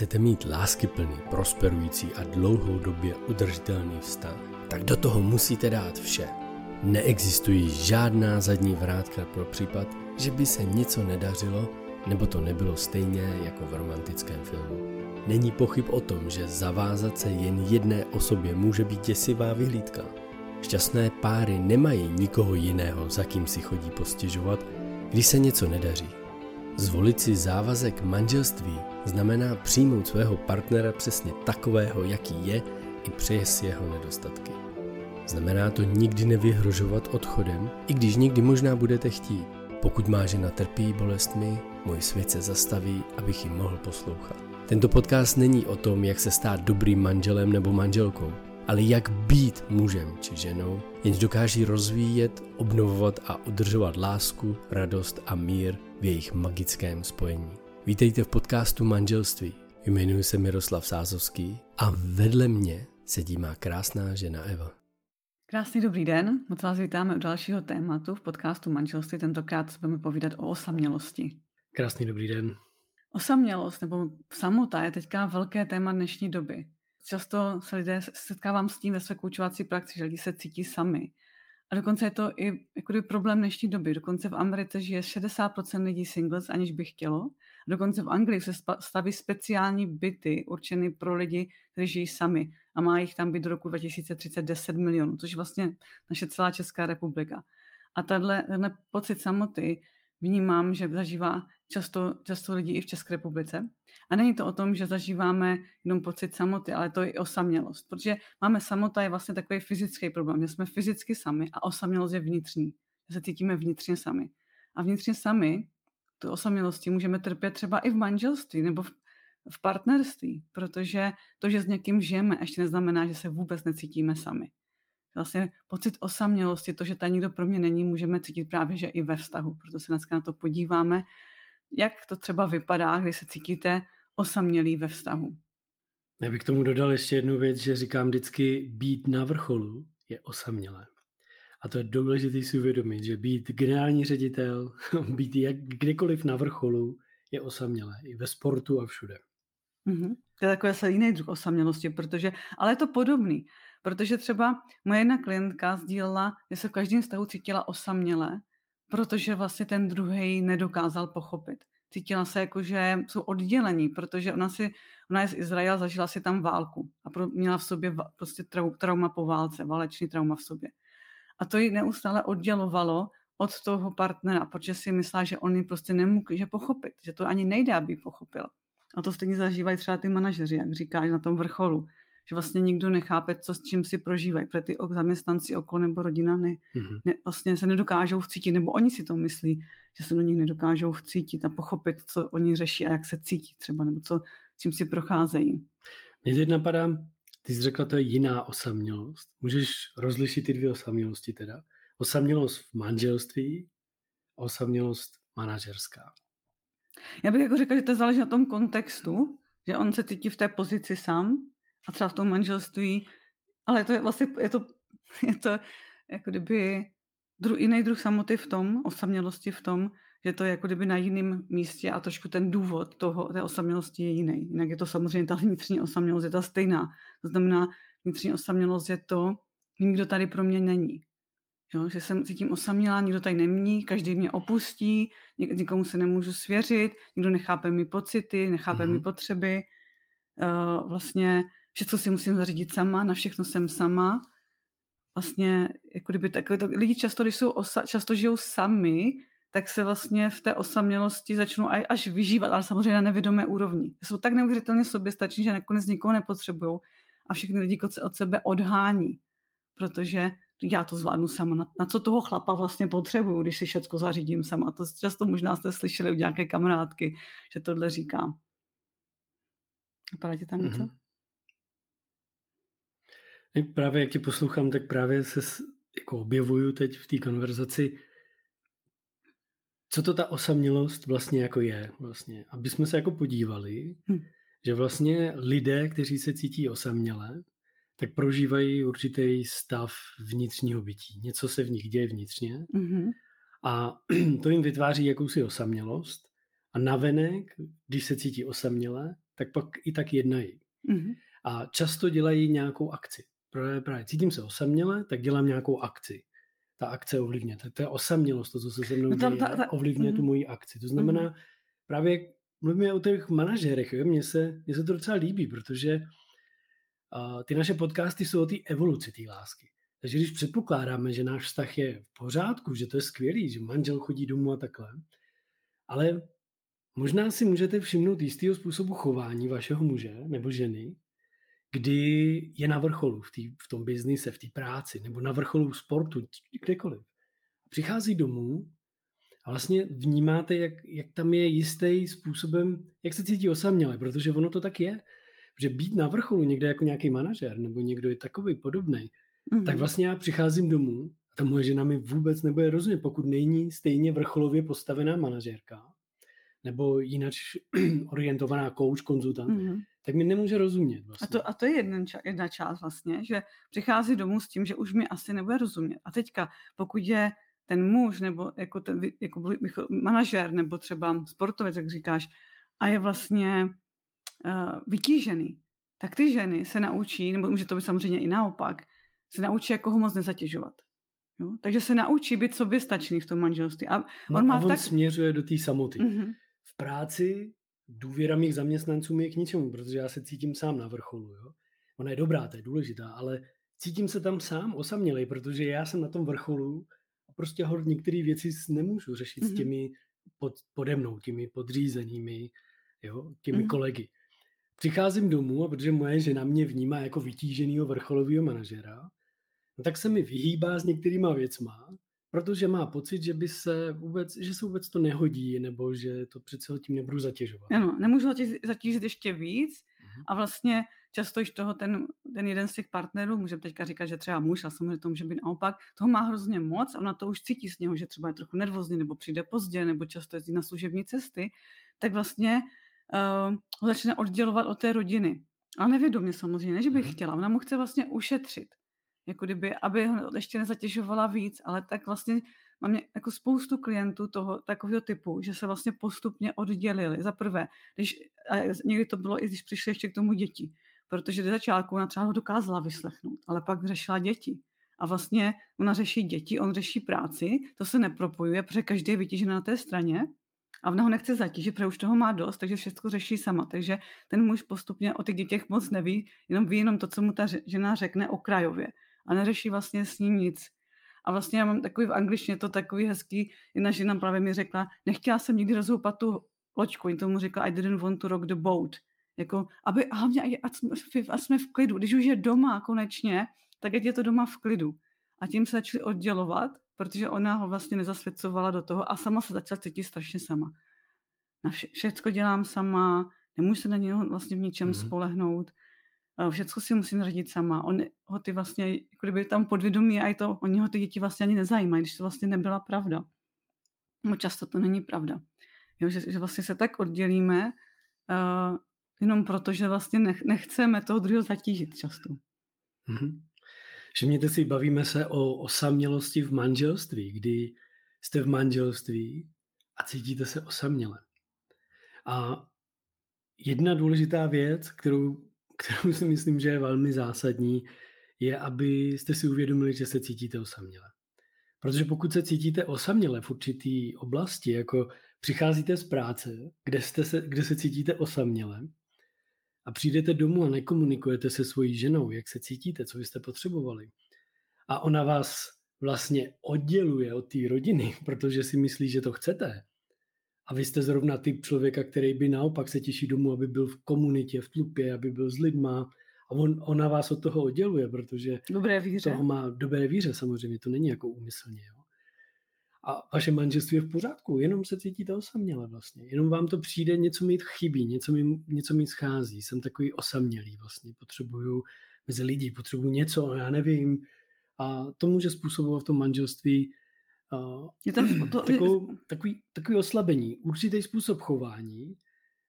Chcete mít láskyplný, prosperující a dlouhodobě udržitelný vztah? Tak do toho musíte dát vše. Neexistují žádná zadní vrátka pro případ, že by se něco nedařilo, nebo to nebylo stejně jako v romantickém filmu. Není pochyb o tom, že zavázat se jen jedné osobě může být děsivá vyhlídka. Šťastné páry nemají nikoho jiného, za kým si chodí postěžovat, když se něco nedaří. Zvolit si závazek manželství znamená přijmout svého partnera přesně takového, jaký je, i přes jeho nedostatky. Znamená to nikdy nevyhrožovat odchodem, i když někdy možná budete chtít. Pokud má žena trpí bolestmi, můj svět se zastaví, abych ji mohl poslouchat. Tento podcast není o tom, jak se stát dobrým manželem nebo manželkou, ale jak být mužem či ženou, jenž dokáží rozvíjet, obnovovat a udržovat lásku, radost a mír v jejich magickém spojení. Vítejte v podcastu Manželství. Jmenuji se Miroslav Sázovský a vedle mě sedí má krásná žena Eva. Krásný dobrý den, moc vás vítáme u dalšího tématu v podcastu Manželství. Tentokrát se budeme povídat o osamělosti. Krásný dobrý den. Osamělost nebo samota je teďka velké téma dnešní doby. Často se lidé setkávám s tím ve své koučovací praxi, že lidi se cítí sami. A dokonce je to i jako problém dnešní doby. Dokonce v Americe žije 60% lidí singles, aniž by chtělo. A dokonce v Anglii se staví speciální byty určeny pro lidi, kteří žijí sami. A má jich tam být do roku 2030 10 milionů, což je vlastně naše celá Česká republika. A tenhle, pocit samoty vnímám, že zažívá často, často lidi i v České republice. A není to o tom, že zažíváme jenom pocit samoty, ale to je i osamělost. Protože máme samota je vlastně takový fyzický problém, že jsme fyzicky sami a osamělost je vnitřní. Že se cítíme vnitřně sami. A vnitřně sami tu osamělosti můžeme trpět třeba i v manželství nebo v, v partnerství, protože to, že s někým žijeme, ještě neznamená, že se vůbec necítíme sami. Vlastně pocit osamělosti, to, že ta nikdo pro mě není, můžeme cítit právě, že i ve vztahu. Proto se dneska na to podíváme, jak to třeba vypadá, když se cítíte osamělý ve vztahu. Já bych k tomu dodal ještě jednu věc, že říkám vždycky, být na vrcholu je osamělé. A to je důležité si uvědomit, že být generální ředitel, být jak kdekoliv na vrcholu, je osamělé. I ve sportu a všude. Mm-hmm. To je takový se jiný druh osamělosti, protože, ale je to podobný. Protože třeba moje jedna klientka sdílela, že se v každém vztahu cítila osaměle, protože vlastně ten druhý nedokázal pochopit. Cítila se jako, že jsou oddělení, protože ona, si, ona je z Izraela, zažila si tam válku a pro, měla v sobě prostě trau, trauma po válce, válečný trauma v sobě. A to ji neustále oddělovalo od toho partnera, protože si myslela, že on ji prostě nemůže pochopit, že to ani nejde, aby pochopil. A to stejně zažívají třeba ty manažeři, jak říkáš, na tom vrcholu že vlastně nikdo nechápe, co s čím si prožívají, protože ty zaměstnanci okolo nebo rodina ne, mm-hmm. ne, vlastně se nedokážou vcítit, nebo oni si to myslí, že se do nich nedokážou vcítit a pochopit, co oni řeší a jak se cítí třeba, nebo co, čím si procházejí. Mě teď napadá, ty jsi řekla, to je jiná osamělost. Můžeš rozlišit ty dvě osamělosti teda. Osamělost v manželství a osamělost manažerská. Já bych jako řekla, že to záleží na tom kontextu, že on se cítí v té pozici sám a třeba v tom manželství, ale to je vlastně, je to, je to jako kdyby dru, jiný druh samoty v tom, osamělosti v tom, že to je jako kdyby na jiném místě a trošku ten důvod toho, té osamělosti je jiný. Jinak je to samozřejmě ta vnitřní osamělost, je ta stejná. To znamená, vnitřní osamělost je to, nikdo tady pro mě není. Jo, že jsem cítím osamělá, nikdo tady není, každý mě opustí, nikomu se nemůžu svěřit, nikdo nechápe mi pocity, nechápe mm-hmm. mi potřeby. Uh, vlastně všechno si musím zařídit sama, na všechno jsem sama. Vlastně, jako kdyby takové to, lidi často, když jsou osa, často žijou sami, tak se vlastně v té osamělosti začnou až vyžívat, ale samozřejmě na nevědomé úrovni. Jsou tak neuvěřitelně soběstační, že nakonec nikoho nepotřebují a všechny lidi od sebe odhání, protože já to zvládnu sama. Na, na co toho chlapa vlastně potřebuju, když si všechno zařídím sama. To často možná jste slyšeli u nějaké kamarádky, že tohle říkám. Vypadá ti tam něco? Mm-hmm. Právě jak tě poslouchám, tak právě se jako objevuju teď v té konverzaci, co to ta osamělost vlastně jako je. Vlastně. Aby jsme se jako podívali, hm. že vlastně lidé, kteří se cítí osaměle, tak prožívají určitý stav vnitřního bytí. Něco se v nich děje vnitřně mm-hmm. a to jim vytváří jakousi osamělost a navenek, když se cítí osaměle, tak pak i tak jednají. Mm-hmm. A často dělají nějakou akci. Právě, právě cítím se osaměle, tak dělám nějakou akci. Ta akce ovlivňuje. To, to je osamělost, to, co se se mnou no děje, ta, ta, ovlivňuje mm-hmm. tu moji akci. To znamená, mm-hmm. právě mluvíme o těch manažerech, jo? Mně, se, mně se to docela líbí, protože uh, ty naše podcasty jsou o té evoluci té lásky. Takže když předpokládáme, že náš vztah je v pořádku, že to je skvělý, že manžel chodí domů a takhle, ale možná si můžete všimnout jistého způsobu chování vašeho muže nebo ženy, kdy je na vrcholu v, tý, v tom biznise, v té práci, nebo na vrcholu sportu, kdekoliv. Přichází domů a vlastně vnímáte, jak, jak tam je jistý způsobem, jak se cítí osaměle, protože ono to tak je. Že být na vrcholu někde jako nějaký manažer nebo někdo je takový podobný, mm-hmm. tak vlastně já přicházím domů a ta moje žena mi vůbec nebude rozumět, pokud není stejně vrcholově postavená manažerka nebo jinak orientovaná coach, konzultant, mm-hmm. tak mi nemůže rozumět. Vlastně. A, to, a to je jedna, ča- jedna část vlastně, že přichází domů s tím, že už mi asi nebude rozumět. A teďka, pokud je ten muž nebo jako, ten, jako manažer nebo třeba sportovec, jak říkáš, a je vlastně uh, vytížený, tak ty ženy se naučí, nebo může to být samozřejmě i naopak, se naučí jako ho moc nezatěžovat. Jo? Takže se naučí být sobě stačný v tom manželství. A on, no, má a on tak... směřuje do té samoty. Mm-hmm. Práci důvěra mých zaměstnancům je k ničemu, protože já se cítím sám na vrcholu. Jo? Ona je dobrá, to je důležitá, ale cítím se tam sám osamělej, protože já jsem na tom vrcholu a prostě hod některé věci nemůžu řešit mm-hmm. s mhm. těmi pod, pode mnou, těmi podřízenými, jo, těmi mm-hmm. kolegy. Přicházím domů a protože moje žena mě vnímá jako vytíženého vrcholového manažera, no tak se mi vyhýbá s některýma věcma, protože má pocit, že by se vůbec, že se vůbec to nehodí, nebo že to přece tím nebudu zatěžovat. Ano, nemůžu zatížit, zatížit ještě víc uh-huh. a vlastně často již toho ten, ten jeden z těch partnerů, můžeme teďka říkat, že třeba muž, a samozřejmě to může být naopak, toho má hrozně moc a ona to už cítí z něho, že třeba je trochu nervózní, nebo přijde pozdě, nebo často jezdí na služební cesty, tak vlastně uh, ho začne oddělovat od té rodiny. Ale nevědomě samozřejmě, ne, že bych mhm. chtěla. Ona mu chce vlastně ušetřit. Jako kdyby, aby ho ještě nezatěžovala víc, ale tak vlastně mám jako spoustu klientů toho takového typu, že se vlastně postupně oddělili. Za prvé, když, a někdy to bylo i když přišli ještě k tomu děti, protože do začátku ona třeba ho dokázala vyslechnout, ale pak řešila děti. A vlastně ona řeší děti, on řeší práci, to se nepropojuje, protože každý je vytížený na té straně a ona ho nechce zatížit, protože už toho má dost, takže všechno řeší sama. Takže ten muž postupně o těch dětech moc neví, jenom ví jenom to, co mu ta žena řekne okrajově a neřeší vlastně s ním nic. A vlastně já mám takový v angličtině to takový hezký, jedna žena právě mi řekla, nechtěla jsem nikdy rozhoupat tu loďku, jen tomu řekla, I didn't want to rock the boat. Jako, aby hlavně, ať jsme, ať jsme v klidu. Když už je doma konečně, tak ať je to doma v klidu. A tím se začali oddělovat, protože ona ho vlastně nezasvěcovala do toho a sama se začala cítit strašně sama. Na vše, všecko dělám sama, nemůžu se na něho vlastně v ničem mm-hmm. spolehnout, všecko si musím zařídit sama. On ho ty vlastně, jako kdyby tam podvědomí a je to, oni ho ty děti vlastně ani nezajímají, když to vlastně nebyla pravda. No často to není pravda. Jo, že, že vlastně se tak oddělíme, uh, jenom proto, že vlastně nech, nechceme toho druhého zatížit často. Mm-hmm. Všimněte si, bavíme se o osamělosti v manželství, kdy jste v manželství a cítíte se osaměle. A jedna důležitá věc, kterou, kterou si myslím, že je velmi zásadní, je, abyste si uvědomili, že se cítíte osaměle. Protože pokud se cítíte osaměle v určitý oblasti, jako přicházíte z práce, kde, jste se, kde se cítíte osaměle, a přijdete domů a nekomunikujete se svojí ženou, jak se cítíte, co byste potřebovali. A ona vás vlastně odděluje od té rodiny, protože si myslí, že to chcete. A vy jste zrovna typ člověka, který by naopak se těší domů, aby byl v komunitě, v tlupě, aby byl s lidma. A on, ona vás od toho odděluje, protože dobré víře. toho má dobré víře samozřejmě, to není jako úmyslně. Jo a vaše manželství je v pořádku, jenom se cítíte osaměle vlastně. Jenom vám to přijde, něco mi chybí, něco mi, něco mi schází. Jsem takový osamělý vlastně, potřebuju mezi lidí, potřebuju něco, já nevím. A to může způsobovat v tom manželství je tam to, takovou, takový, takový oslabení, určitý způsob chování,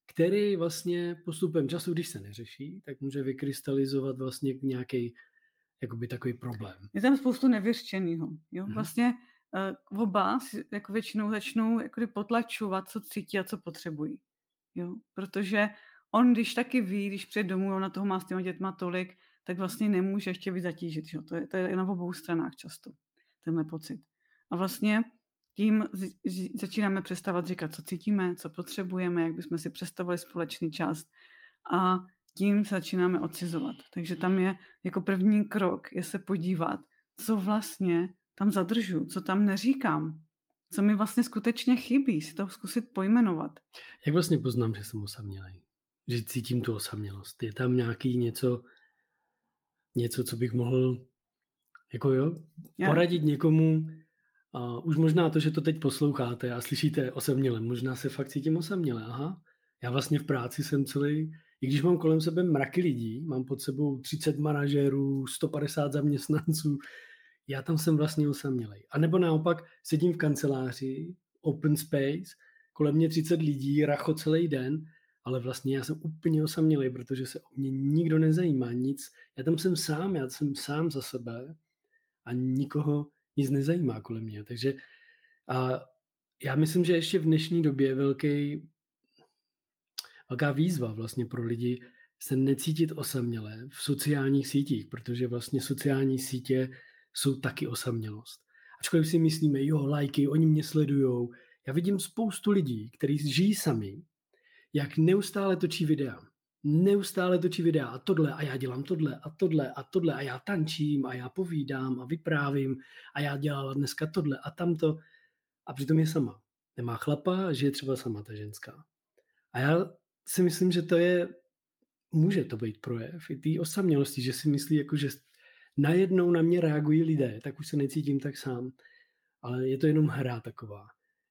který vlastně postupem času, když se neřeší, tak může vykrystalizovat vlastně nějaký jakoby takový problém. Je tam spoustu nevyřčeného. Jo? Hmm. Vlastně uh, oba si jako většinou začnou jako potlačovat, co cítí a co potřebují. Jo? Protože on když taky ví, když přijde domů, ona toho má s těma dětma tolik, tak vlastně nemůže ještě víc zatížit. Že? To, je, to je na obou stranách často, tenhle pocit. A vlastně tím začínáme přestávat říkat, co cítíme, co potřebujeme, jak bychom si představili společný čas a tím začínáme odcizovat. Takže tam je jako první krok, je se podívat, co vlastně tam zadržu, co tam neříkám, co mi vlastně skutečně chybí, si to zkusit pojmenovat. Jak vlastně poznám, že jsem osamělý? Že cítím tu osamělost? Je tam nějaký něco, něco, co bych mohl jako jo, poradit někomu, už možná to, že to teď posloucháte a slyšíte osaměle, možná se fakt cítím osaměle, aha, já vlastně v práci jsem celý, i když mám kolem sebe mraky lidí, mám pod sebou 30 manažerů, 150 zaměstnanců, já tam jsem vlastně osamělej. A nebo naopak sedím v kanceláři, open space, kolem mě 30 lidí, racho celý den, ale vlastně já jsem úplně osamělej, protože se o mě nikdo nezajímá, nic. Já tam jsem sám, já jsem sám za sebe a nikoho nic nezajímá kolem mě. Takže a já myslím, že ještě v dnešní době je velký, velká výzva vlastně pro lidi se necítit osamělé v sociálních sítích, protože vlastně sociální sítě jsou taky osamělost. Ačkoliv si myslíme, jo, lajky, oni mě sledujou. Já vidím spoustu lidí, kteří žijí sami, jak neustále točí videa. Neustále točí videa a tohle a já dělám tohle a tohle a tohle a já tančím a já povídám a vyprávím a já dělala dneska tohle a tamto a přitom je sama. Nemá chlapa a žije třeba sama ta ženská. A já si myslím, že to je, může to být projev i té osamělosti, že si myslí, jako, že najednou na mě reagují lidé, tak už se necítím tak sám. Ale je to jenom hra taková.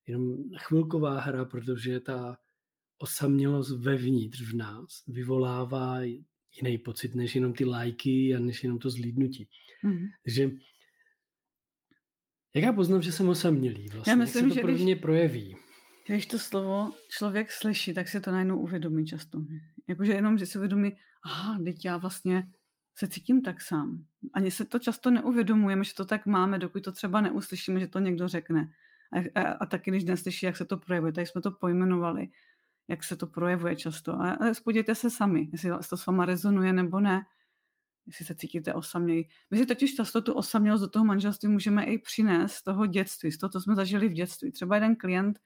Jenom chvilková hra, protože ta osamělost vevnitř v nás vyvolává jiný pocit, než jenom ty lajky a než jenom to zlídnutí. Mm. Takže jak já poznám, že jsem osamělý vlastně? Já myslím, jak se to že pro mě projeví? Když to slovo člověk slyší, tak se to najednou uvědomí často. Jakože jenom, že se uvědomí, aha, teď já vlastně se cítím tak sám. Ani se to často neuvědomujeme, že to tak máme, dokud to třeba neuslyšíme, že to někdo řekne. A, a, a taky, když neslyší, jak se to projevuje. Tady jsme to pojmenovali, jak se to projevuje často. A, a spodíte se sami, jestli to s váma rezonuje nebo ne, jestli se cítíte osamělí. My si totiž často tu osamělost do toho manželství můžeme i přinést z toho dětství, z toho, co jsme zažili v dětství. Třeba jeden klient,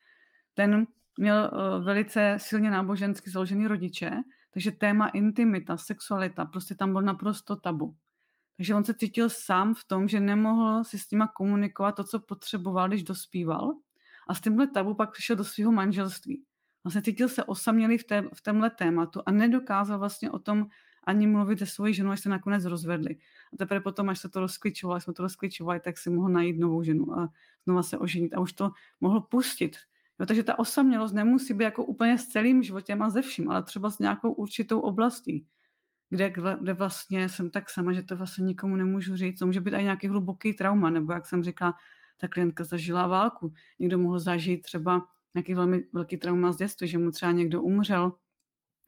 ten měl uh, velice silně nábožensky založený rodiče, takže téma intimita, sexualita, prostě tam byl naprosto tabu. Takže on se cítil sám v tom, že nemohl si s nima komunikovat to, co potřeboval, když dospíval. A s tímhle tabu pak přišel do svého manželství. Vlastně cítil se osamělý v, té, v tomhle tématu a nedokázal vlastně o tom ani mluvit se svojí ženou, až se nakonec rozvedli. A teprve potom, až se to rozkličovalo, až jsme to rozkličovali, tak si mohl najít novou ženu a znova se oženit a už to mohl pustit Jo, takže ta osamělost nemusí být jako úplně s celým životem a ze vším, ale třeba s nějakou určitou oblastí, kde, kde vlastně jsem tak sama, že to vlastně nikomu nemůžu říct. To může být i nějaký hluboký trauma, nebo jak jsem říkala, ta klientka zažila válku. Někdo mohl zažít třeba nějaký velmi velký trauma z dětství, že mu třeba někdo umřel,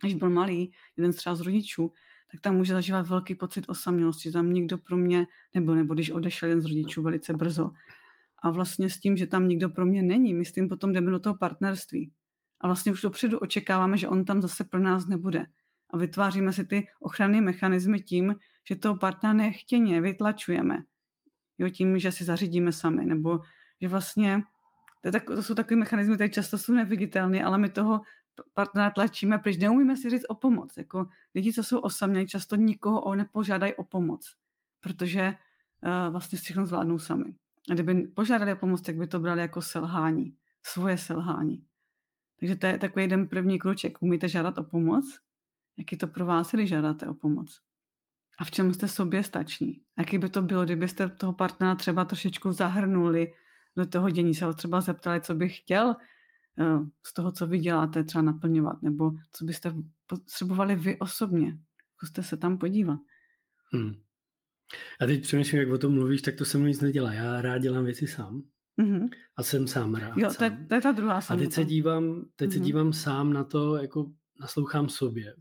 když byl malý, jeden třeba z rodičů, tak tam může zažívat velký pocit osamělosti, tam nikdo pro mě nebyl, nebo když odešel jeden z rodičů velice brzo, a vlastně s tím, že tam nikdo pro mě není, my s tím potom jdeme do toho partnerství. A vlastně už dopředu očekáváme, že on tam zase pro nás nebude. A vytváříme si ty ochranné mechanismy tím, že toho partnera nechtěně vytlačujeme. Jo, tím, že si zařídíme sami, nebo že vlastně, to, tak, to jsou takové mechanismy, které často jsou neviditelné, ale my toho partnera tlačíme, protože neumíme si říct o pomoc. Jako lidi, co jsou osamělí, často nikoho nepožádají o pomoc, protože uh, vlastně všechno zvládnou sami. A kdyby požádali o pomoc, tak by to brali jako selhání, svoje selhání. Takže to je takový jeden první kruček. Umíte žádat o pomoc? Jaký to pro vás, když žádáte o pomoc? A v čem jste sobě stační? Jaký by to bylo, kdybyste toho partnera třeba trošičku zahrnuli do toho dění, se ho třeba zeptali, co by chtěl eh, z toho, co vy děláte, třeba naplňovat, nebo co byste potřebovali vy osobně. Zkuste se tam podívat. Hmm. A teď přemýšlím, jak o tom mluvíš, tak to se mnou nic nedělá. Já rád dělám věci sám. Mm-hmm. A jsem sám rád. Jo, to je, to je ta druhá A teď se dívám, teď mm-hmm. se dívám sám na to, jako naslouchám sobě.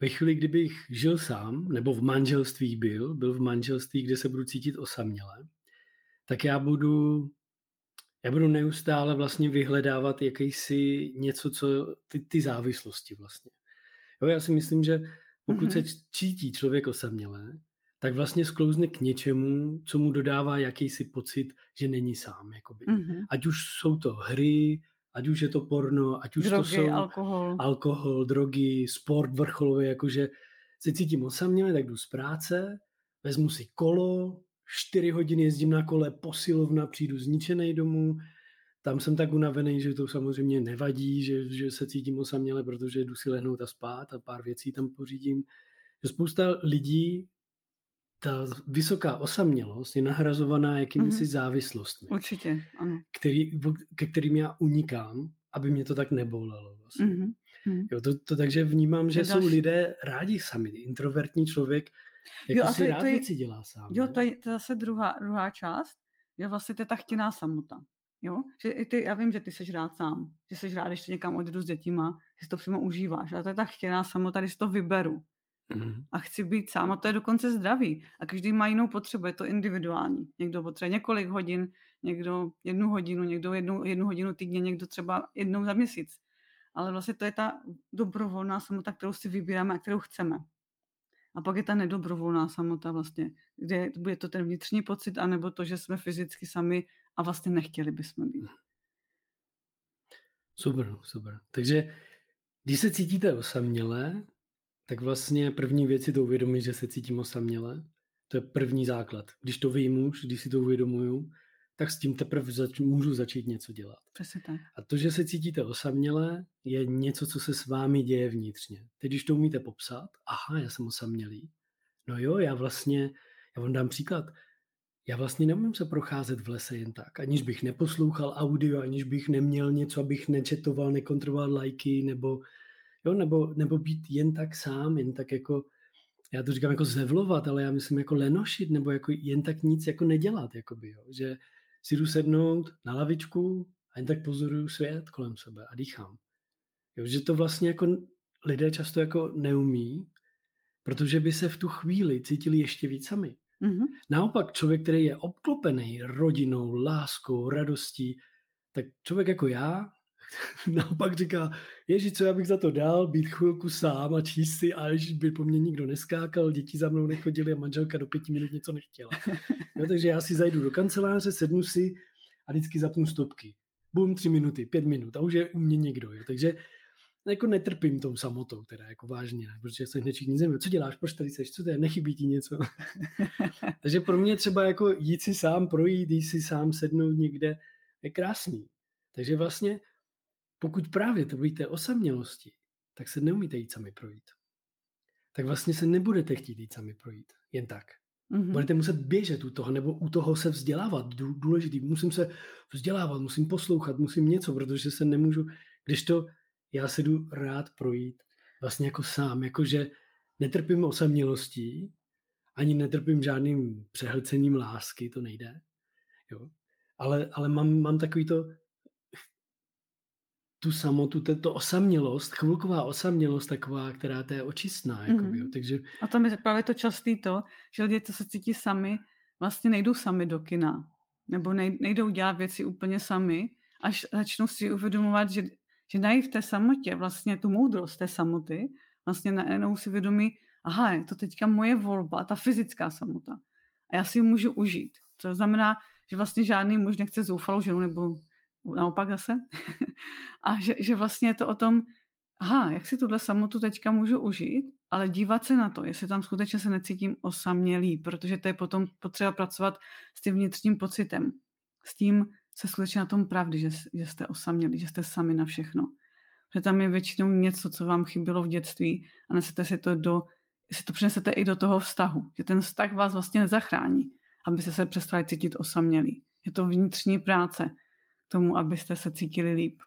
Ve chvíli, kdybych žil sám, nebo v manželství byl, byl v manželství, kde se budu cítit osaměle, tak já budu, já budu neustále vlastně vyhledávat jakýsi něco, co ty, ty závislosti vlastně. Jo, já si myslím, že pokud mm-hmm. se cítí člověk osamělé, tak vlastně sklouzne k něčemu, co mu dodává jakýsi pocit, že není sám. Jakoby. Mm-hmm. Ať už jsou to hry, ať už je to porno, ať už drogy, to jsou alkohol. alkohol, drogy, sport vrcholový, jakože se cítím osaměle, tak jdu z práce, vezmu si kolo, čtyři hodiny jezdím na kole, posilovna, přijdu zničený domů, tam jsem tak unavený, že to samozřejmě nevadí, že, že se cítím osaměle, protože jdu si lehnout a spát a pár věcí tam pořídím. Že spousta lidí ta vysoká osamělost je nahrazovaná jakýmisi mm-hmm. závislostmi. Určitě, ano. Který, ke kterým já unikám, aby mě to tak nebolelo. Vlastně. Mm-hmm. Jo, to, to takže vnímám, že jsou lidé rádi sami. Introvertní člověk jako jo, a to, si rád to je, věci dělá sám. Jo, to je, to je zase druhá, druhá část, je vlastně to je ta chtěná samota. Jo? Že i ty, já vím, že ty seš rád sám, že seš rád, když někam odjdu s dětima, že si to přímo užíváš, ale to je ta chtěná samota, když to vyberu. Mm-hmm. A chci být sám a to je dokonce zdravý. A každý má jinou potřebu, je to individuální. Někdo potřebuje několik hodin, někdo jednu hodinu, někdo jednu, jednu hodinu týdně, někdo třeba jednou za měsíc. Ale vlastně to je ta dobrovolná samota, kterou si vybíráme a kterou chceme. A pak je ta nedobrovolná samota vlastně, kde bude to ten vnitřní pocit, anebo to, že jsme fyzicky sami a vlastně nechtěli bychom být. Super, super. Takže když se cítíte osamělé, tak vlastně první věc si to uvědomit, že se cítím osaměle. To je první základ. Když to vím už, když si to uvědomuju, tak s tím teprve zač- můžu začít něco dělat. Přesně tak. A to, že se cítíte osaměle, je něco, co se s vámi děje vnitřně. Teď, když to umíte popsat, aha, já jsem osamělý, no jo, já vlastně, já vám dám příklad, já vlastně nemůžu se procházet v lese jen tak, aniž bych neposlouchal audio, aniž bych neměl něco, abych nečetoval, nekontroloval lajky, nebo, jo, nebo, nebo být jen tak sám, jen tak jako, já to říkám jako zevlovat, ale já myslím jako lenošit, nebo jako jen tak nic jako nedělat, jakoby, jo, že si jdu sednout na lavičku a jen tak pozoruju svět kolem sebe a dýchám. Jo, že to vlastně jako lidé často jako neumí, protože by se v tu chvíli cítili ještě víc sami. Mm-hmm. Naopak člověk, který je obklopený rodinou, láskou, radostí, tak člověk jako já naopak říká, ježi, co já bych za to dal, být chvilku sám a číst si, a ježi, by po mně nikdo neskákal, děti za mnou nechodili a manželka do pěti minut něco nechtěla. No, takže já si zajdu do kanceláře, sednu si a vždycky zapnu stopky. Bum, tři minuty, pět minut a už je u mě někdo. Jo. Takže jako netrpím tou samotou, teda jako vážně, protože se hned všichni země, co děláš, proč tady seš, co to je, nechybí ti něco. Takže pro mě třeba jako jít si sám projít, jít si sám sednout někde, je krásný. Takže vlastně pokud právě to bojíte osamělosti, tak se neumíte jít sami projít. Tak vlastně se nebudete chtít jít sami projít. Jen tak. Mm-hmm. Budete muset běžet u toho, nebo u toho se vzdělávat. Důležitý. Musím se vzdělávat, musím poslouchat, musím něco, protože se nemůžu, když to já se jdu rád projít vlastně jako sám, jakože netrpím osamělostí, ani netrpím žádným přehlcením lásky, to nejde. Jo. Ale, ale mám, mám takový to tu samotu, to osamělost, chvilková osamělost taková, která to je očistná. Mm-hmm. Jakoby, jo. Takže... A tam je právě to častý to, že lidi, co se cítí sami, vlastně nejdou sami do kina. Nebo nejdou dělat věci úplně sami, až začnou si uvědomovat, že, že dají v té samotě vlastně tu moudrost té samoty, vlastně najednou si vědomí, aha, je to teďka moje volba, ta fyzická samota. A já si ji můžu užít. To znamená, že vlastně žádný muž nechce zoufalou ženu nebo naopak zase. a že, že vlastně je to o tom, aha, jak si tuhle samotu teďka můžu užít, ale dívat se na to, jestli tam skutečně se necítím osamělý, protože to je potom potřeba pracovat s tím vnitřním pocitem, s tím se skutečně na tom pravdy, že, že jste osamělí, že jste sami na všechno. Že tam je většinou něco, co vám chybělo v dětství a nesete si to do, si to přinesete i do toho vztahu, že ten vztah vás vlastně nezachrání, abyste se přestali cítit osamělí. Je to vnitřní práce, tomu, abyste se cítili líp.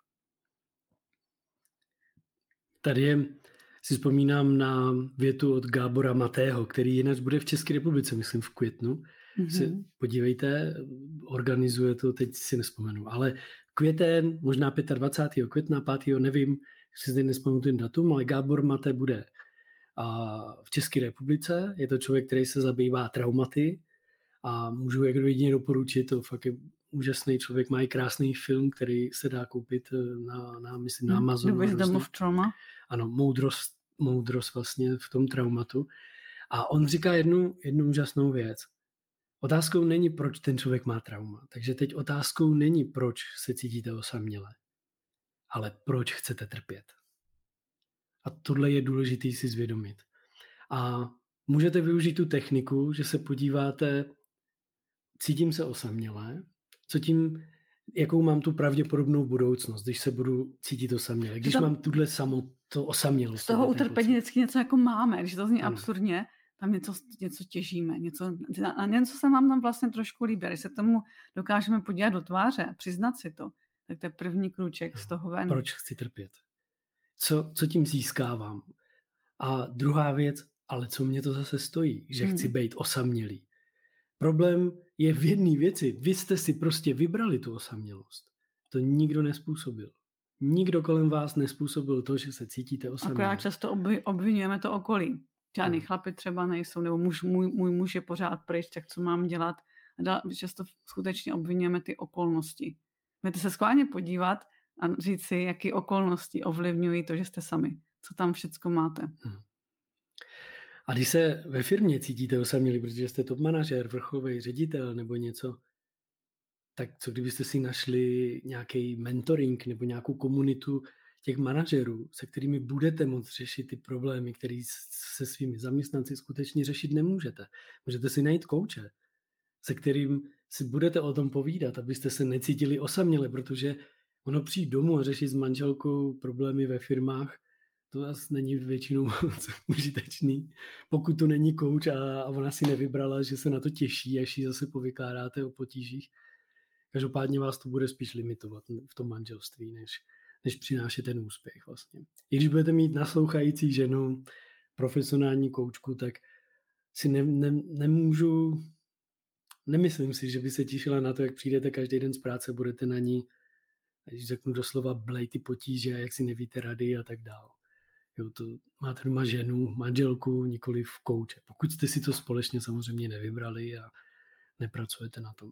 Tady je, si vzpomínám na větu od Gábora Matého, který jinak bude v České republice, myslím v květnu. Mm-hmm. Si podívejte, organizuje to, teď si nespomenu, ale květen, možná 25. května, 5. nevím, si zde nespomenu ten datum, ale Gábor Maté bude a v České republice. Je to člověk, který se zabývá traumaty a můžu jak jedině doporučit, to fakt je úžasný člověk, má i krásný film, který se dá koupit eh, na, na myslím, na hmm, Amazonu. The Wisdom of Trauma. Ano, moudrost, moudrost vlastně v tom traumatu. A on říká jednu, jednu úžasnou věc. Otázkou není, proč ten člověk má trauma. Takže teď otázkou není, proč se cítíte osaměle, ale proč chcete trpět. A tohle je důležité si zvědomit. A můžete využít tu techniku, že se podíváte, cítím se osamělé, co tím, jakou mám tu pravděpodobnou budoucnost, když se budu cítit osaměle, když tam, mám tuhle samo, to osamělost. Z toho utrpení vždycky něco jako máme, když to zní ano. absurdně, tam něco, něco těžíme, něco, a něco se vám tam vlastně trošku líbí. Když se tomu dokážeme podívat do tváře a přiznat si to, tak to je první krůček z toho ven. Proč chci trpět? Co, co tím získávám? A druhá věc, ale co mě to zase stojí, že hmm. chci být osamělý. Problém je v jedné věci. Vy jste si prostě vybrali tu osamělost. To nikdo nespůsobil. Nikdo kolem vás nespůsobil to, že se cítíte osamělý. Akorát často obvinujeme to okolí. Žádný hmm. chlapi třeba nejsou, nebo muž, můj, můj muž je pořád pryč, tak co mám dělat? A často skutečně obvinujeme ty okolnosti. Můžete se skválně podívat a říct si, jaké okolnosti ovlivňují to, že jste sami. Co tam všechno máte. Hmm. A když se ve firmě cítíte osamělí, protože jste top manažer, vrcholový ředitel nebo něco, tak co kdybyste si našli nějaký mentoring nebo nějakou komunitu těch manažerů, se kterými budete moct řešit ty problémy, které se svými zaměstnanci skutečně řešit nemůžete. Můžete si najít kouče, se kterým si budete o tom povídat, abyste se necítili osaměle, protože ono přijít domů a řešit s manželkou problémy ve firmách, to asi není většinou moc užitečný. Pokud to není kouč a, a ona si nevybrala, že se na to těší, až ji zase povykládáte o potížích. Každopádně vás to bude spíš limitovat v tom manželství, než, než přinášet ten úspěch vlastně. I když budete mít naslouchající ženu, profesionální koučku, tak si ne, ne, nemůžu, nemyslím si, že by se těšila na to, jak přijdete každý den z práce, budete na ní, když řeknu doslova, blej ty potíže, jak si nevíte rady a tak dále. Jo, to máte doma ženu, manželku, nikoli v kouče. Pokud jste si to společně samozřejmě nevybrali a nepracujete na tom.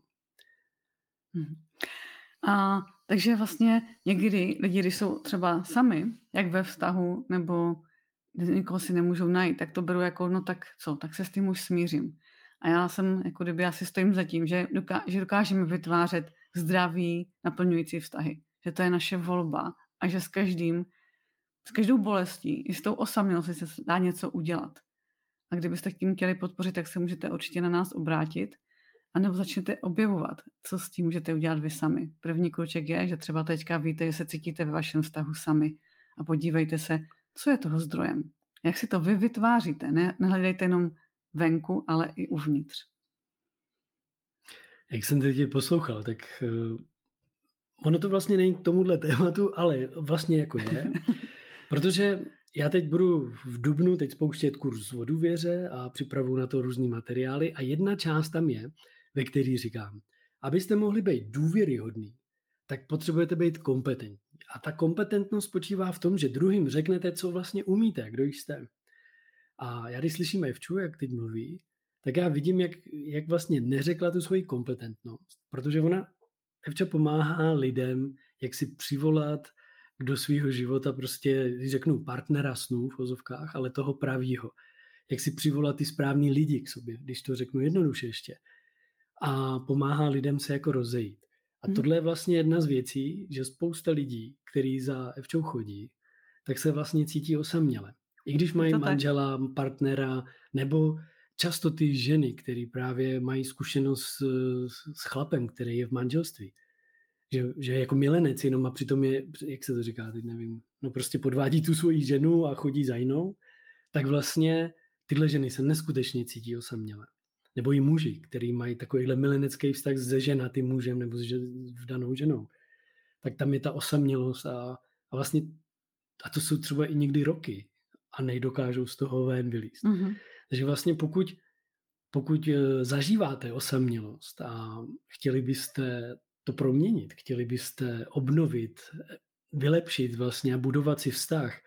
Hmm. A takže vlastně někdy lidi, když jsou třeba sami, jak ve vztahu, nebo někoho si nemůžou najít, tak to beru jako, no tak co, tak se s tím už smířím. A já jsem, jako kdyby asi stojím za tím, že, doká- že dokážeme vytvářet zdravý, naplňující vztahy. Že to je naše volba a že s každým s každou bolestí, i s tou osamělostí se dá něco udělat. A kdybyste tím chtěli podpořit, tak se můžete určitě na nás obrátit a nebo začnete objevovat, co s tím můžete udělat vy sami. První kruček je, že třeba teďka víte, že se cítíte ve vašem vztahu sami a podívejte se, co je toho zdrojem. Jak si to vy vytváříte. Ne, nehledejte jenom venku, ale i uvnitř. Jak jsem teď poslouchal, tak uh, ono to vlastně není k tomuhle tématu, ale vlastně jako je. Protože já teď budu v Dubnu teď spouštět kurz o důvěře a připravu na to různý materiály a jedna část tam je, ve který říkám, abyste mohli být důvěryhodný, tak potřebujete být kompetentní. A ta kompetentnost spočívá v tom, že druhým řeknete, co vlastně umíte, kdo jste. A já když slyším Evču, jak teď mluví, tak já vidím, jak, jak vlastně neřekla tu svoji kompetentnost, protože ona, Evča pomáhá lidem, jak si přivolat do svého života prostě, řeknu partnera snů v ozovkách, ale toho pravýho. Jak si přivolat ty správný lidi k sobě, když to řeknu jednoduše ještě. A pomáhá lidem se jako rozejít. A hmm. tohle je vlastně jedna z věcí, že spousta lidí, kteří za Evčou chodí, tak se vlastně cítí osaměle. I když mají manžela, partnera, nebo často ty ženy, které právě mají zkušenost s, s chlapem, který je v manželství, že, že jako milenec jenom a přitom je, jak se to říká, teď nevím, no prostě podvádí tu svoji ženu a chodí za jinou, tak vlastně tyhle ženy se neskutečně cítí osaměle. Nebo i muži, který mají takovýhle milenecký vztah se ženatým mužem nebo s danou ženou. Tak tam je ta osamělost a, a vlastně a to jsou třeba i někdy roky a nejdokážou z toho ven vylíst. Mm-hmm. Takže vlastně pokud, pokud eh, zažíváte osamělost a chtěli byste to proměnit, chtěli byste obnovit, vylepšit vlastně a budovat si vztah,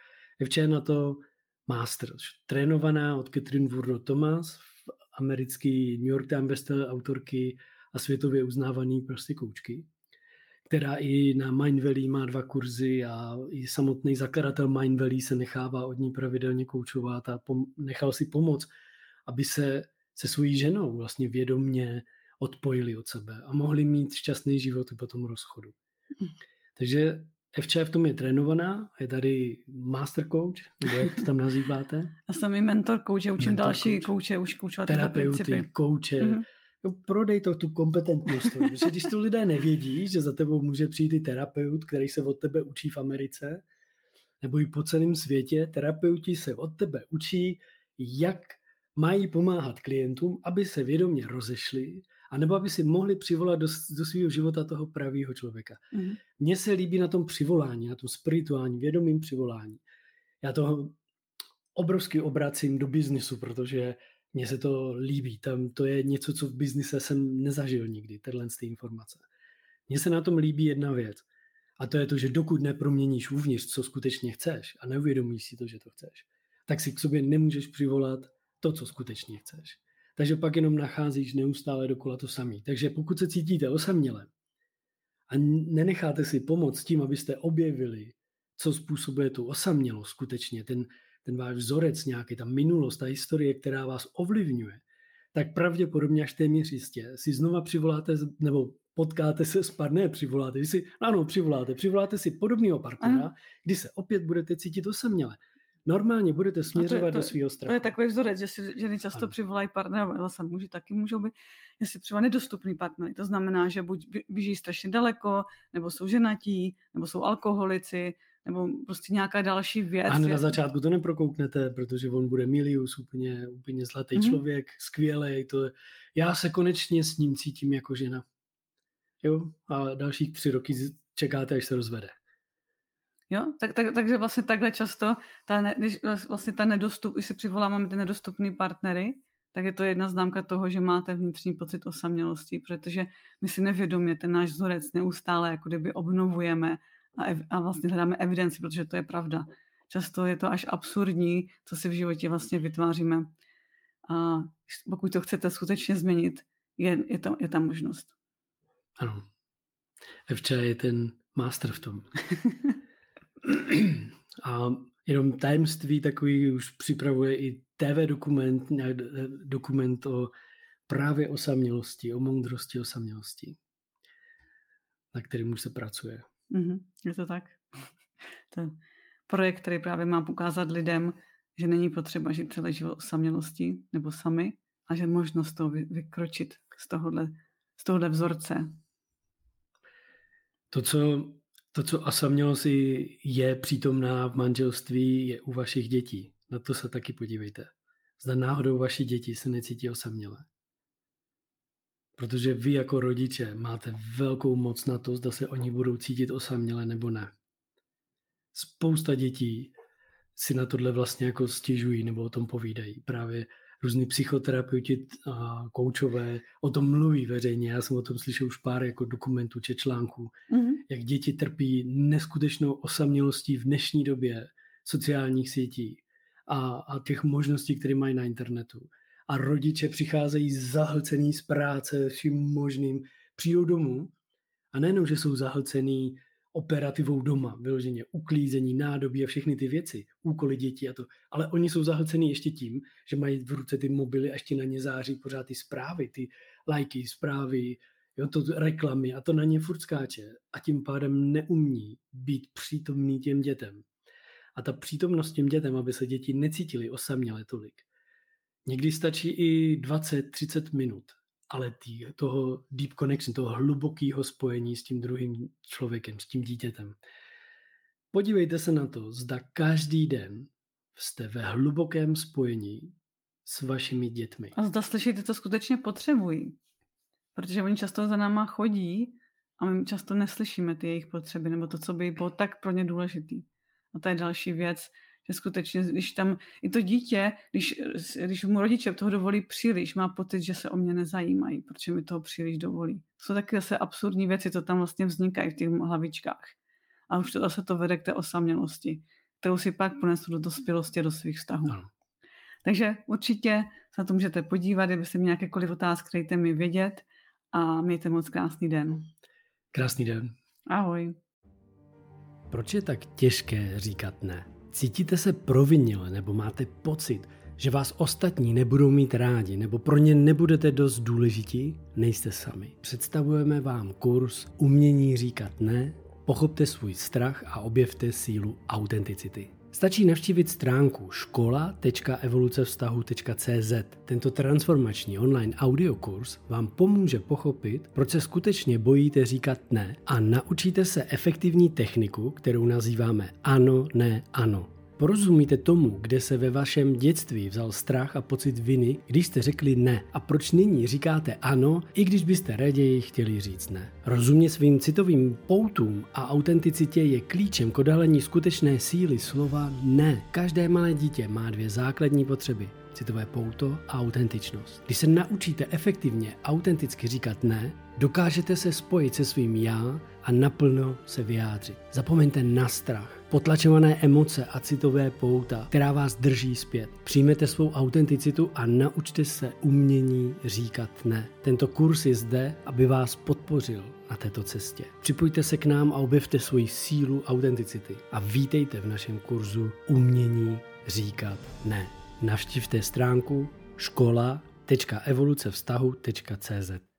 je na to master, trénovaná od Catherine Wurno Thomas, americký New York Times bestseller autorky a světově uznávaný prostě koučky, která i na Mind Valley má dva kurzy a i samotný zakladatel Mind Valley se nechává od ní pravidelně koučovat a pom- nechal si pomoct, aby se se svojí ženou vlastně vědomně odpojili od sebe a mohli mít šťastný život i po tom rozchodu. Hmm. Takže FČ v tom je trénovaná, je tady master coach, nebo jak to tam nazýváte? Já jsem i mentor coach, učím mentor další coach. kouče už koučovat Terapeuty, kouče. Mm-hmm. No, prodej to tu kompetentnost. protože když to lidé nevědí, že za tebou může přijít i terapeut, který se od tebe učí v Americe, nebo i po celém světě, terapeuti se od tebe učí, jak mají pomáhat klientům, aby se vědomě rozešli, anebo aby si mohli přivolat do, do svého života toho pravého člověka. Mm. Mně se líbí na tom přivolání, na tom spirituální, vědomým přivolání. Já to obrovsky obracím do biznisu, protože mně se to líbí. Tam to je něco, co v biznise jsem nezažil nikdy, tyhle ty informace. Mně se na tom líbí jedna věc. A to je to, že dokud neproměníš uvnitř, co skutečně chceš a neuvědomíš si to, že to chceš, tak si k sobě nemůžeš přivolat to, co skutečně chceš. Takže pak jenom nacházíš neustále dokola to samý. Takže pokud se cítíte osaměle a nenecháte si pomoct tím, abyste objevili, co způsobuje tu osamělost skutečně, ten, ten váš vzorec nějaký, ta minulost, ta historie, která vás ovlivňuje, tak pravděpodobně až téměř jistě si znova přivoláte, nebo potkáte se s partnerem, přivoláte si, ano, přivoláte, přivoláte si podobného partnera, kdy se opět budete cítit osaměle normálně budete směřovat to, to, do svého strachu. To je takový vzorec, že si ženy často ano. přivolají partnera, ale sam muži taky můžou být, jestli třeba nedostupný partner. To znamená, že buď běží strašně daleko, nebo jsou ženatí, nebo jsou alkoholici, nebo prostě nějaká další věc. A na začátku to neprokouknete, protože on bude milius, úplně, úplně zlatý mm-hmm. člověk, skvělý. To je, já se konečně s ním cítím jako žena. Jo? A dalších tři roky čekáte, až se rozvede. Jo? Tak, tak, takže vlastně takhle často, ta ne, když vlastně ta nedostup, když si přivoláváme ty nedostupné partnery, tak je to jedna známka toho, že máte vnitřní pocit osamělosti, protože my si nevědomě ten náš vzorec neustále jako kdyby obnovujeme a, ev, a vlastně hledáme evidenci, protože to je pravda. Často je to až absurdní, co si v životě vlastně vytváříme. A pokud to chcete skutečně změnit, je, je, to, je tam možnost. Ano. Evča je ten master v tom. A jenom tajemství takový už připravuje i TV dokument, dokument o právě osamělosti, o moudrosti osamělosti, na kterým už se pracuje. Mm-hmm, je to tak. To je projekt, který právě má ukázat lidem, že není potřeba žít celý život osamělosti nebo sami a že možnost to vykročit z tohohle, z tohohle vzorce. To, co to, co osamělost je přítomná v manželství, je u vašich dětí. Na to se taky podívejte. Zda náhodou vaši děti se necítí osaměle. Protože vy jako rodiče máte velkou moc na to, zda se oni budou cítit osaměle nebo ne. Spousta dětí si na tohle vlastně jako stěžují nebo o tom povídají. Právě různí psychoterapeuti a koučové o tom mluví veřejně. Já jsem o tom slyšel už pár jako dokumentů či článků, mm-hmm. jak děti trpí neskutečnou osamělostí v dnešní době sociálních sítí a, a těch možností, které mají na internetu. A rodiče přicházejí zahlcený z práce vším možným, přijdou domů a nejenom, že jsou zahlcený operativou doma, vyloženě uklízení, nádobí a všechny ty věci, úkoly dětí a to. Ale oni jsou zahlcený ještě tím, že mají v ruce ty mobily a ještě na ně září pořád ty zprávy, ty lajky, zprávy, jo, to reklamy a to na ně furt skáče a tím pádem neumí být přítomný těm dětem. A ta přítomnost těm dětem, aby se děti necítily osaměle tolik. Někdy stačí i 20-30 minut ale tý, toho deep connection, toho hlubokého spojení s tím druhým člověkem, s tím dítětem. Podívejte se na to, zda každý den jste ve hlubokém spojení s vašimi dětmi. A zda slyšíte, co skutečně potřebují. Protože oni často za náma chodí a my často neslyšíme ty jejich potřeby nebo to, co by bylo tak pro ně důležitý. A to je další věc, že skutečně, když tam i to dítě, když, když mu rodiče toho dovolí příliš, má pocit, že se o mě nezajímají, protože mi toho příliš dovolí. Jsou taky zase absurdní věci, co tam vlastně vznikají v těch hlavičkách. A už to zase to vede k té osamělosti, kterou si pak ponesu do dospělosti, do svých vztahů. Ano. Takže určitě se na to můžete podívat, kdybyste měli nějakékoliv otázky, dejte mi vědět a mějte moc krásný den. Krásný den. Ahoj. Proč je tak těžké říkat ne? Cítíte se provinile nebo máte pocit, že vás ostatní nebudou mít rádi nebo pro ně nebudete dost důležití? Nejste sami. Představujeme vám kurz Umění říkat ne, pochopte svůj strach a objevte sílu autenticity. Stačí navštívit stránku škola.evolucevztahu.cz. Tento transformační online audiokurs vám pomůže pochopit, proč se skutečně bojíte říkat ne a naučíte se efektivní techniku, kterou nazýváme ano, ne, ano. Porozumíte tomu, kde se ve vašem dětství vzal strach a pocit viny, když jste řekli ne a proč nyní říkáte ano, i když byste raději chtěli říct ne. Rozumě svým citovým poutům a autenticitě je klíčem k odhalení skutečné síly slova ne. Každé malé dítě má dvě základní potřeby citové pouto a autentičnost. Když se naučíte efektivně autenticky říkat ne, dokážete se spojit se svým já a naplno se vyjádřit. Zapomeňte na strach, potlačované emoce a citové pouta, která vás drží zpět. Přijmete svou autenticitu a naučte se umění říkat ne. Tento kurz je zde, aby vás podpořil na této cestě. Připojte se k nám a objevte svoji sílu autenticity a vítejte v našem kurzu Umění říkat ne. Navštivte stránku škola.evolucevztahu.cz